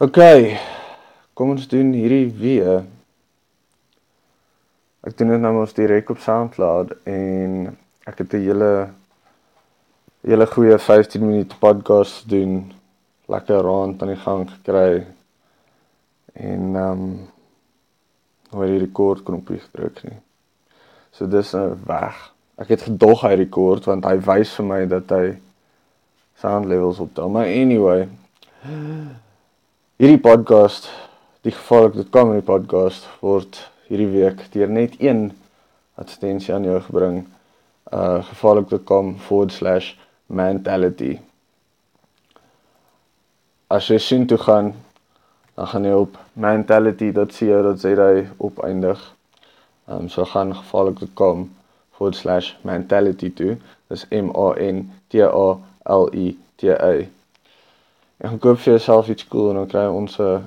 OK. Kom ons doen hierdie weer. Ek doen dit nou mos direk op SoundCloud en ek het 'n hele hele goeie 15 minute podcast doen. Lekker rond aan die gang gekry. En ehm um, hoe die rekord knoppie gedruk nie. So dis nou weg. Ek het gedog hy rekord want hy wys vir my dat hy sound levels optel. Maar anyway, hierdie podcast, die gevolg dit in die podcast word hierdie week deur net een advertensie aan jou gebring. Uh gevolg.com/mentality. As jy sien toe gaan, dan gaan jy op mentality.co.za opeindig. Ehm um, so gaan gevolg.com/mentality toe. Dis M A N T A L I T A. En gaan koop vir jouself iets cool en dan kry ons 'n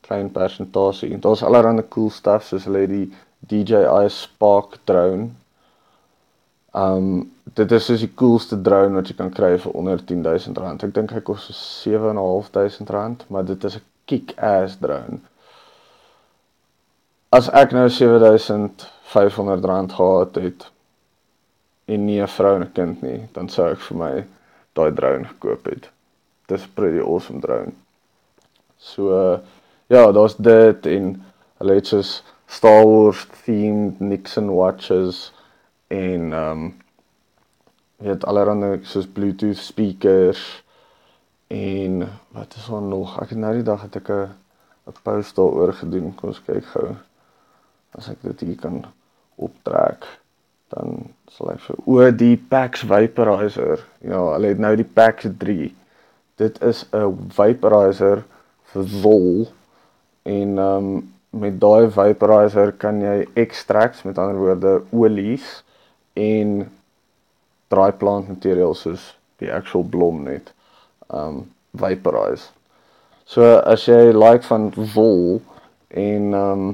klein persentasie. En daar's allerlei cool stuff soos hulle die DJI Spark drone. Um dit is soos die coolste drone wat jy kan kry vir onder R10000. Ek dink hy kos so R7500, maar dit is 'n kick-ass drone. As ek nou R7500 gehad het en nie 'n vrou en 'n kind nie, dan sou ek vir my daai drone gekoop het dis pretty awesome drone. So ja, daar's dit en hulle het soos Star Wars themed Nixon watches en ehm um, het allerhande soos Bluetooth speakers en wat is daar nog? Ek het nou die dag het ek 'n 'n post daaroor gedoen. Kom ons kyk gou. As ek dit hier kan optrek dan sal ek vir o die Pax Vaporizer. Ja, hulle het nou die Pax 3 dit is 'n vaporizer vir wol en ehm um, met daai vaporizer kan jy extracts met ander woorde olies en dry plant materiaal soos die actual blom net um, vaporize. So as jy like van wol en um,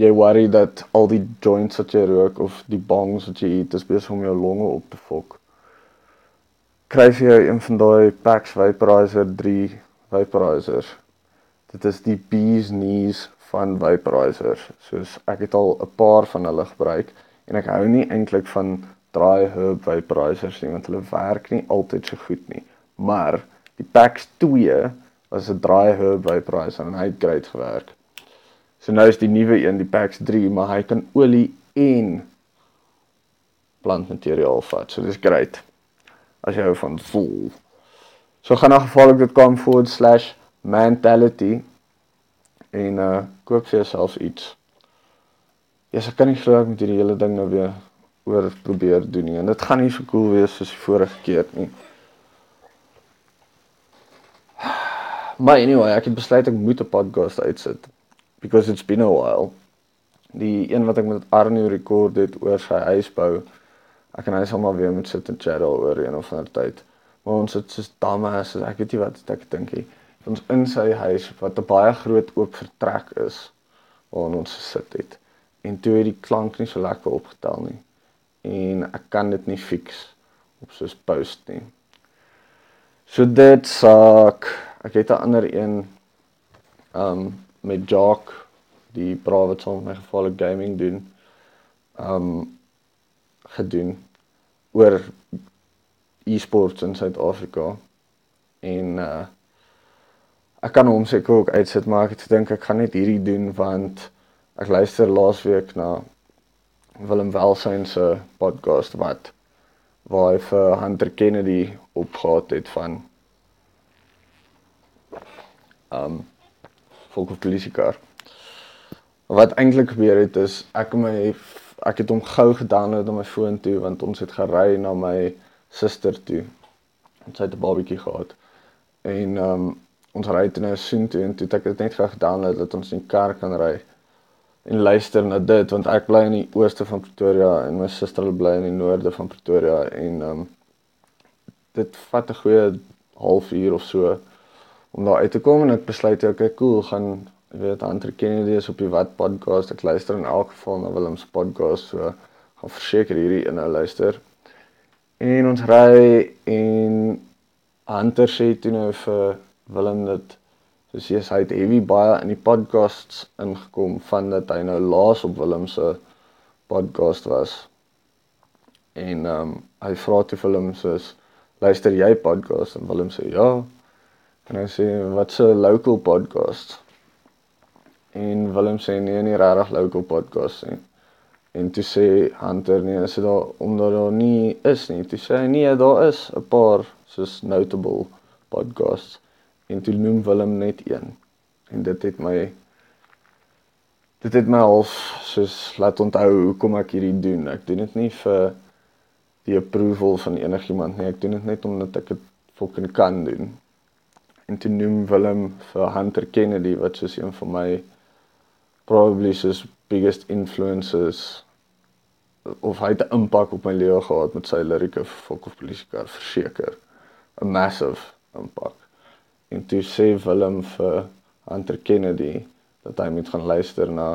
jy worry dat al die joints wat jy rook of die bongs wat jy eet is besig om jou longe op te fok kry jy een van daai Pax Vaporizer 3 vaporizers. Dit is die bees knees van vaporizers. Soos ek het al 'n paar van hulle gebruik en ek hou nie eintlik van dry herb vaporizers nie want hulle werk nie altyd so goed nie. Maar die Pax 2 was 'n dry herb vaporizer en hy het great gewerk. So nou is die nuwe een, die Pax 3, maar hy kan olie en plantmateriaal vat. So dis great as jy hou van vol. So gaan na kom forward slash mentality en uh koop vir jouself iets. Ja, yes, ek kan nie glo ek moet hierdie hele ding nou weer oor probeer doen nie. En dit gaan nie so cool wees soos die vorige keer nie. Maar anyway, ek het besluit ek moet 'n podcast uitsit because it's been a while. Die een wat ek met Arno rekord het oor sy huisbou ek en hy sal maar weer moet sit en chat oor een of ander tyd. Maar ons het soos dames, so ek weet nie wat ek dink nie. Ons in sy huis wat 'n baie groot oop vertrek is waar ons gesit het. En toe het die klank nie so lekker opgetel nie. En ek kan dit nie fix op soos post nie. So dit sak. Ek het 'n ander een um met Jock die brawe son my gevalle gaming doen. Um gedoen oor e-sports in Suid-Afrika. En uh ek kan hom seker ook uitsit maar ek het gedink ek gaan net hierdie doen want ek luister laasweek na Willem Welsyn se podcast wat waar hy vir Hunter Kennedy opgehad het van um volgens politiker. Wat eintlik gebeur het is ek en my ek het hom gou gedownload op my foon toe want ons het gery na my suster toe. Ons het 'n babatjie gehad. En ehm um, ons ry toe nou soen toe en toe het ek dit net gou gedownload dat ons in kar kan ry en luister na dit want ek bly in die ooste van Pretoria en my suster bly in die noorde van Pretoria en ehm um, dit vat 'n goeie halfuur of so om daar uit te kom en ek besluit ek okay, cool gaan Ek weet Andre Kennedy is op die Wat podcast. Ek luister in elk geval na Willem se podcast, so gaan verseker hierdie een nou luister. En ons ry en Hunter sê toe nou vir Willem dit soos jy hy het heavy baie in die podcasts ingekom van dat hy nou laas op Willem se podcast was. En ehm um, hy vra toe vir Willem soos luister jy podcast en Willem sê ja. En hy sê wat 'n local podcast. En Willem sê nee, nie regtig local podcast nie. En toe sê Hunter nee, is dit daar omdat daar nie is nie. Toe sê hy nee, daar is 'n paar soos notable podcasts en toe noem Willem net een. En dit het my dit het my half soos laat onthou hoekom ek hierdie doen. Ek doen dit nie vir die approval van enigiemand nie. Ek doen dit net omdat ek dit fucking kan doen. En toe noem Willem vir Hunter Kennedy wat soos een van my probably soos biggest influences of hy het 'n impak op my lewe gehad met sy lirieke fok of politiekar verseker 'n massive impak en toe sê Willem vir Hunter Kennedy dat hy moet gaan luister na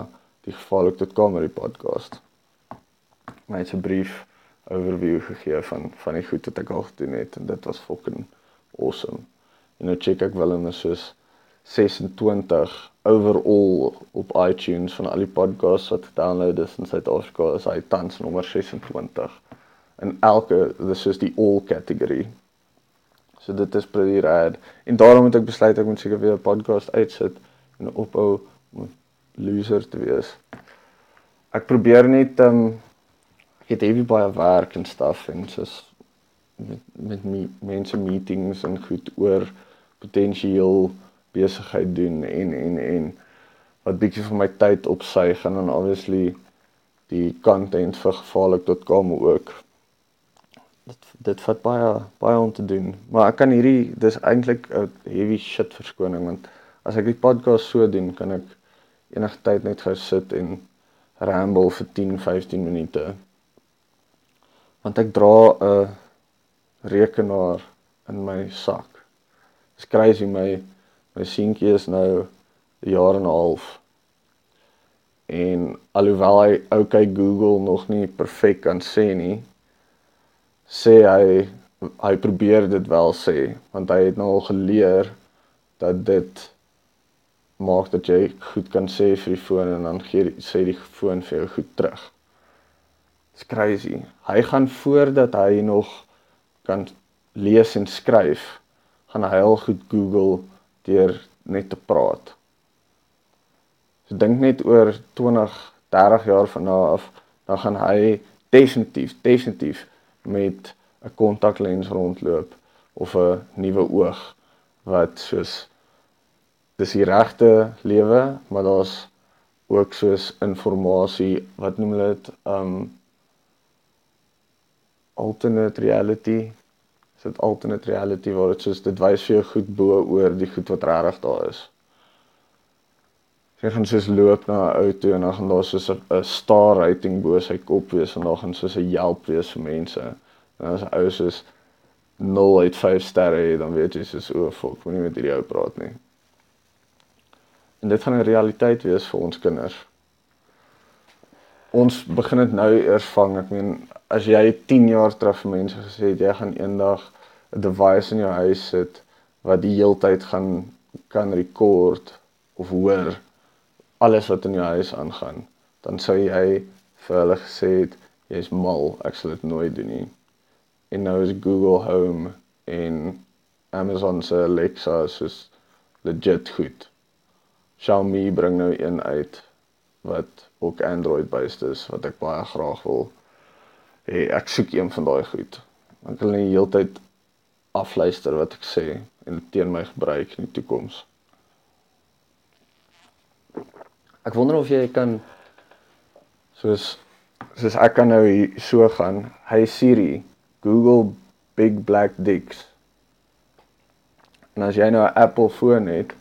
die gevaarlik tot comedy podcast. My het 'n brief overview gegee van van die goed wat ek al gedoen het en dit was fucking awesome. En nou check ek Willem is soos 26 overall op iTunes van al die podcasts wat gedownload is in Suid-Afrika is hy tans nommer 26 in elke dis is die all category So dit is pretty rad. En daarom het ek besluit ek moet seker weer 'n podcast uitsit en ophou om loser te wees. Ek probeer net um, het heavy baie werk en stuff en soos met met me, mense meetings en goed oor potensieel besigheid doen en en en wat bietjie van my tyd opsuig en dan obviously die content vir gevaarlik.com ook dit dit vat baie baie om te doen. Maar ek kan hierdie dis eintlik 'n heavy shit verskoning want as ek die podcast so doen, kan ek enige tyd net gou sit en ramble vir 10, 15 minute. Want ek dra 'n rekenaar in my sak. Dis crazy my my seentjie is nou 'n jaar en 'n half. En alhoewel hy okay Google nog nie perfek kan sê nie, sê hy hy probeer dit wel sê want hy het nou al geleer dat dit maak dat jy goed kan sê vir die foon en dan gee sê die foon vir jou goed terug. It's crazy. Hy gaan voordat hy nog kan lees en skryf, gaan hy al goed Google deur net te praat. So dink net oor 20, 30 jaar van nou af, dan gaan hy definitief, definitief met 'n kontaklens rondloop of 'n nuwe oog wat soos dis die regte lewe, maar daar's ook soos inligting, wat noem hulle dit, um alternate reality. Is dit alternate reality waar dit soos dit wys vir jou goed bo oor die goed wat regtig daar is. Jy gaan soos loop na 'n auto en dan gaan daar soos 'n star rating bo sy kop wees en dan gaan soos 'n Yelp wees vir mense. En as ou soos 0 uit 5 sterre, dan weet jy soos o, fuck, moenie met hierdie ou praat nie. En dit gaan 'n realiteit wees vir ons kinders. Ons begin dit nou eers vang. Ek meen, as jy 10 jaar terug vir mense gesê het jy gaan eendag 'n device in jou huis sit wat die heeltyd gaan kan rekord of hoor alles wat in jou huis aangaan, dan sou jy vir hulle gesê het jy's mal, ek sal dit nooit doen nie. En nou is Google Home en Amazon se Alexa soos legit goed. Xiaomi bring nou een uit wat ook Android based is wat ek baie graag wil hê. Ek soek een van daai goed. Ek wil nie heeltyd afluister wat ek sê en teen my gebruik in die toekoms. Ek wonder of jy kan soos soos ek kan nou hier so gaan. Hey Siri, Google Big Black Dicks. En as jy nou 'n Apple foon het,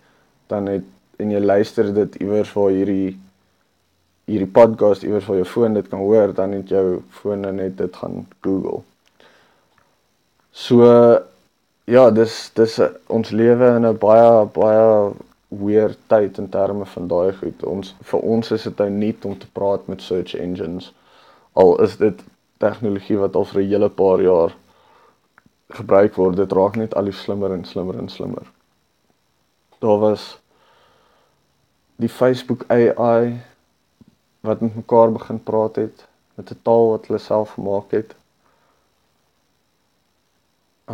dan het en jy luister dit iewers waar hierdie hierdie podcast iewers waar jou foon dit kan hoor, dan het jou foon nou net dit gaan Google. So ja, dis dis ons lewe in 'n baie baie weer tyd in terme van daai goed. Ons vir ons is dit nou nuut om te praat met search engines. Al is dit tegnologie wat al vir 'n hele paar jaar gebruik word, dit raak net al hoe slimmer en slimmer en slimmer. daar was die Facebook AI wat met mekaar begin praat het met 'n taal wat hulle self gemaak het.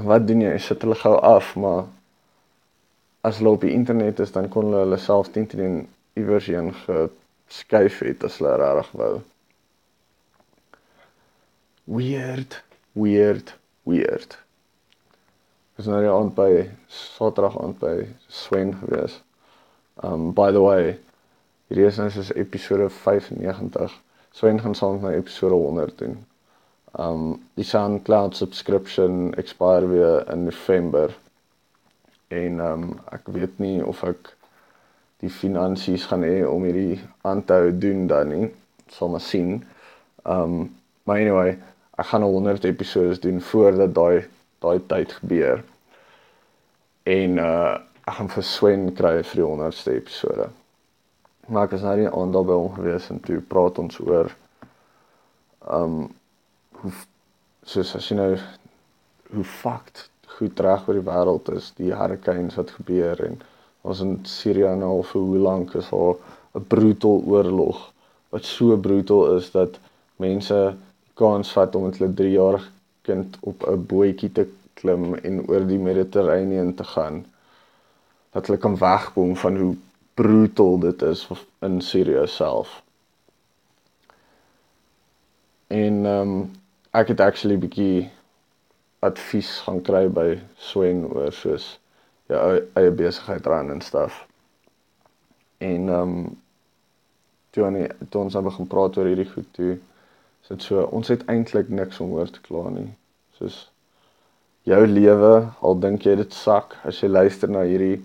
Wat doen jy? Sit hulle gou af, maar as hulle op die internet is, dan kon hulle hulle self teen teen iewers heen geskuif het as hulle regtig wou. Weird, weird, weird. Ons nou aan by Saterdag aan by Swen gewees. Um by the way, hierdie is nou soos episode 95. Swen gaan saam met my episode 100 doen. Um die SoundCloud subscription expire weer in November. En um ek weet nie of ek die finansies gaan hê om hierdie aan te hou doen dan nie. Sal maar sien. Um maar anyway, ek gaan 100 episodes doen voordat daai daai tyd gebeur. En uh ek gaan vir Swen kry vir die 100ste episode maar ek is nou nie aandag by hom gewees en toe praat ons oor um hoe soos as jy nou hoe fucked goed reg oor die wêreld is die hurricanes wat gebeur en ons in Sirië nou al vir hoe lank is al 'n brutal oorlog wat so brutal is dat mense kans vat om met hulle 3 jaar kind op 'n bootjie te klim en oor die Mediterrane te gaan dat hulle kan wegkom van hoe brutal dit is in Sirië self. En ehm um, ek het actually bietjie advies gaan kry by Swen oor soos jou eie besigheid ran en stuff. En ehm um, toe aan die toe ons nou begin praat oor hierdie goed toe is dit so ons het eintlik niks om oor te kla nie. Soos jou lewe, al dink jy dit sak as jy luister na hierdie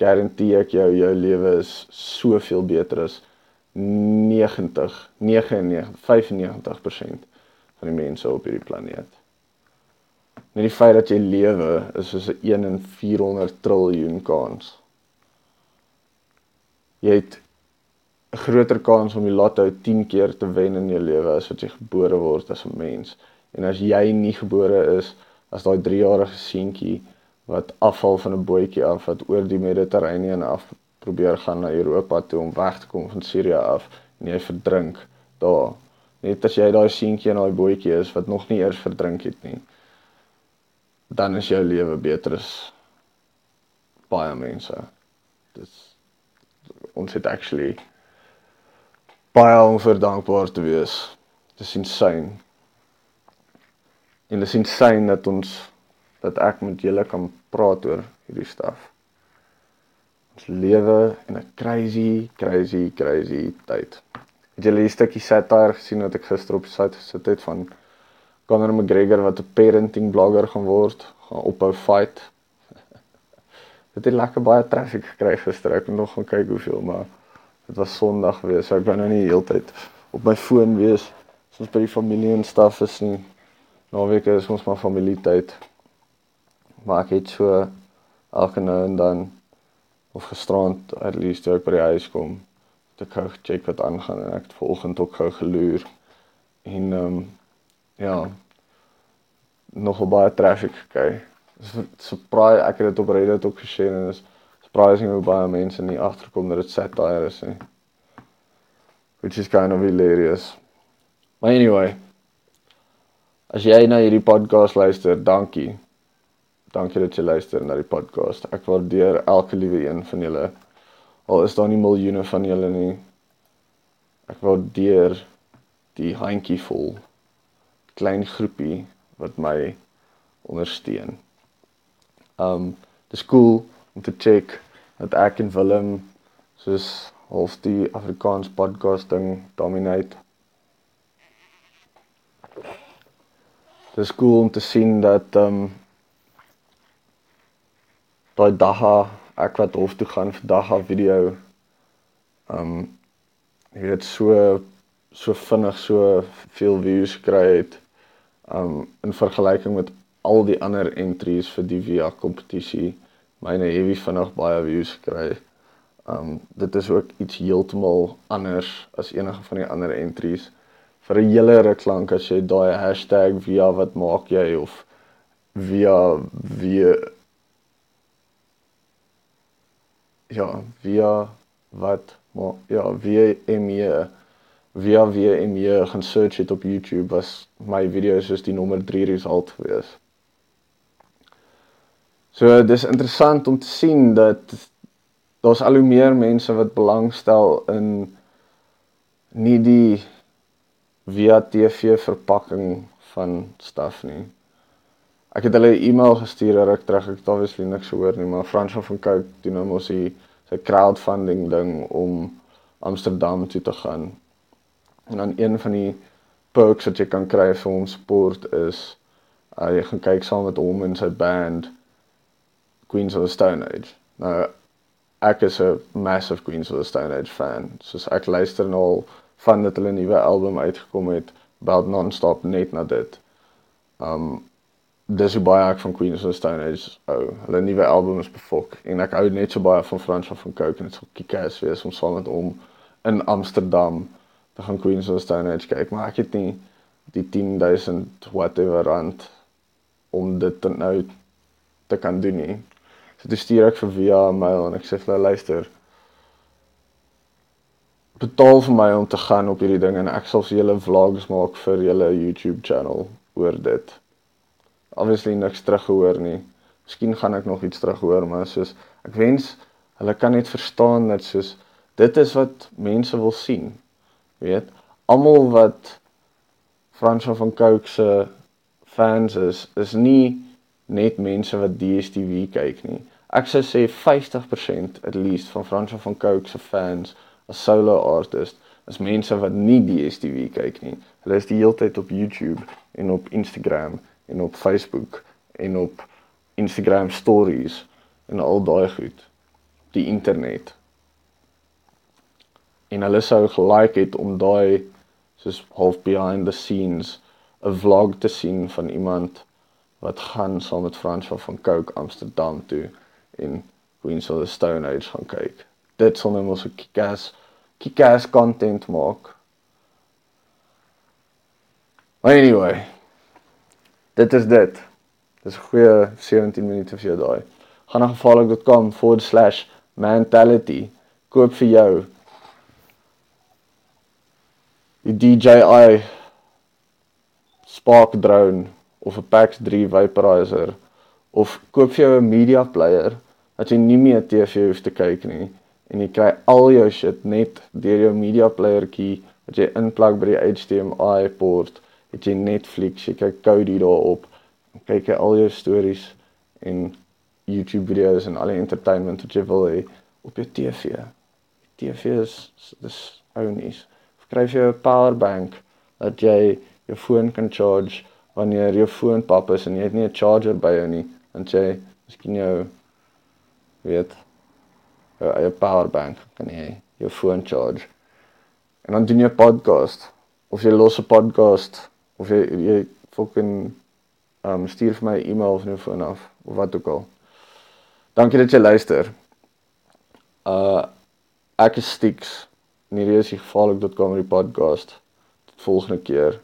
garandeer ek jou jou lewe is soveel beter as 90 99 95% van die mense op hierdie planeet. Net die feit dat jy lewe is soos 'n 1 in 400 triljoen kans. Jy het 'n groter kans om die lotto 10 keer te wen in jou lewe as wat jy gebore word as 'n mens. En as jy nie gebore is as daai 3-jarige seentjie wat afval van 'n bootjie af wat oor die Mediterrane af probeer gaan na Europa toe om weg te kom van Sirië af en jy verdrink daar. Net as jy daai seentjie in daai bootjie is wat nog nie eers verdrink het nie, dan is jou lewe beter as baie mense. Dis ons het actually baie onverdankbaar te wees. Dis insane. En dis insane dat ons dat ek met julle kan praat oor hierdie staf. Ons lewe in 'n crazy, crazy, crazy tyd. Het julle die stukkie satire gesien wat ek gister op die site gesit het van Conor McGregor wat 'n parenting blogger gaan word, gaan ophou fight. Dit het lekker baie traffic gekry gister. Ek moet nog gaan kyk hoeveel, maar dit was Sondag wees, so ek wou nou nie heeltyd op my foon wees soos by die familie en staf is nie. Naweek is ons maar familietyd maar ek het so elke nou en dan of gisterand at least toe ek by die huis kom te gou check wat aangaan en ek het vanoggend ook gou geloer en ehm um, ja nog baie traffic gekry. Surprise ek het dit op Reddit ook geshare en is surprising hoe baie mense nie agterkom dat dit satire is nie. Which is kind of hilarious. But anyway, as jy na hierdie podcast luister, dankie. Dankie dat jy luister na die podcast. Ek waardeer elke liewe een van julle. Al is daar nie miljoene van julle nie. Ek waardeer die handjievol klein groepie wat my ondersteun. Um dis cool om te check dat ek en Willem soos half die Afrikaans podcasting dominate. Dis cool om te sien dat um daai dagga ek wat hof toe gaan vir dagga video um jy weet so so vinnig so veel views kry het um in vergelyking met al die ander entries vir die via kompetisie myne heavy vinnig baie views kry. Um dit is ook iets heeltemal anders as enige van die ander entries. Vir 'n hele ruk lank as jy daai hashtag via wat maak jy of via wie ja, via wat maar ja, WME via WME gaan search het op YouTube was my video's soos die nommer 3 result gewees. So dis interessant om te sien dat daar's al hoe meer mense wat belangstel in nie die via TV verpakking van staf nie. Ek het hulle 'n e-mail gestuur ruk terug. Ek obviously niks gehoor nie, maar Fransjo van Cooke doen nou mos hy sy crowdfunding ding om Amsterdam toe te gaan. En dan een van die perks wat jy kan kry vir ons support is uh, jy gaan kyk saam met hom en sy band Queens of the Stone Age. Nou ek is 'n massive Queens of the Stone Age fan. Soos ek luister nou al van dat hulle 'n nuwe album uitgekom het, about non-stop net na dit. Um dis hoe baie ek van Queens of the Stone Age hou. Hulle nuwe album is befok en ek hou net so baie van Frans van Cooke en dit sou kick-ass wees om saam met hom in Amsterdam te gaan Queens of the Stone Age kyk, maar ek het nie die 10000 whatever rand om dit te nou te kan doen nie. So dis stuur ek vir via mail en ek sê vir hulle luister betaal vir my om te gaan op hierdie ding en ek sal vir julle vlogs maak vir julle YouTube channel oor dit obviously niks teruggehoor nie. Miskien gaan ek nog iets terughoor, maar soos ek wens hulle kan net verstaan dat soos dit is wat mense wil sien. Weet, almal wat Frans van Cooke se fans is, is nie net mense wat DStv kyk nie. Ek sou sê 50% at least van Frans van Cooke se fans as solo artist is mense wat nie DStv kyk nie. Hulle is die hele tyd op YouTube en op Instagram en op Facebook en op Instagram stories en al daai goed die internet en hulle sou gelike het om daai soos half behind the scenes 'n vlog te sien van iemand wat gaan saam met Frans van Cooke Amsterdam toe en Queens of the Stone Age gaan kyk. Dit sal net mos 'n kick-ass kick-ass content maak. Anyway, dit is dit. Dis 'n goeie 17 minute vir jou daai. Gaan na gevaarlik.com/mentality. Koop vir jou die DJI Spark drone of 'n PAX 3 vaporizer of koop vir jou 'n media player dat jy nie meer TV hoef te kyk nie en jy kry al jou shit net deur jou media playertjie wat jy inplug by die HDMI port het jy Netflix, jy kyk Kodi daarop, kyk jy al jou stories en YouTube video's en al die entertainment wat jy wil hê op jou TV. TV is dis ounies. Skryf jy 'n power bank dat jy jou foon kan charge wanneer jou foon pap is en jy het nie 'n charger by jou nie, dan jy miskien jou weet jou eie power bank kan jy jou foon charge. En dan doen jy 'n podcast of jy los 'n podcast of jy jy fucking um stuur vir my e-mail of nou foon af of wat ook al. Dankie dat jy luister. Uh ek is Stix. Nie is die gevaarlik.com die podcast. Tot volgende keer.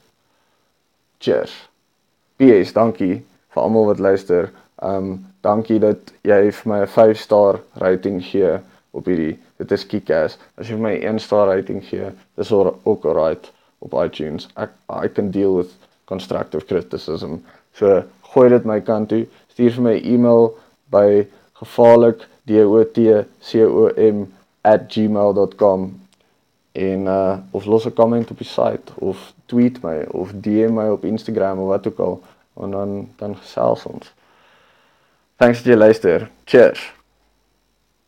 Cheers. PS, dankie vir almal wat luister. Um dankie dat jy vir my 'n 5 star rating gee op hierdie. Dit is kickass. As jy vir my 1 star rating gee, dis ook alright op iTunes. Ek I can deal with constructive criticism. So gooi dit my kant toe. Stuur vir my e-mail by gevaarlik.dotcom en uh of los 'n comment op die site of tweet my of DM my op Instagram of wat ook al en dan dan gesels ons. Thanks dat jy luister. Cheers.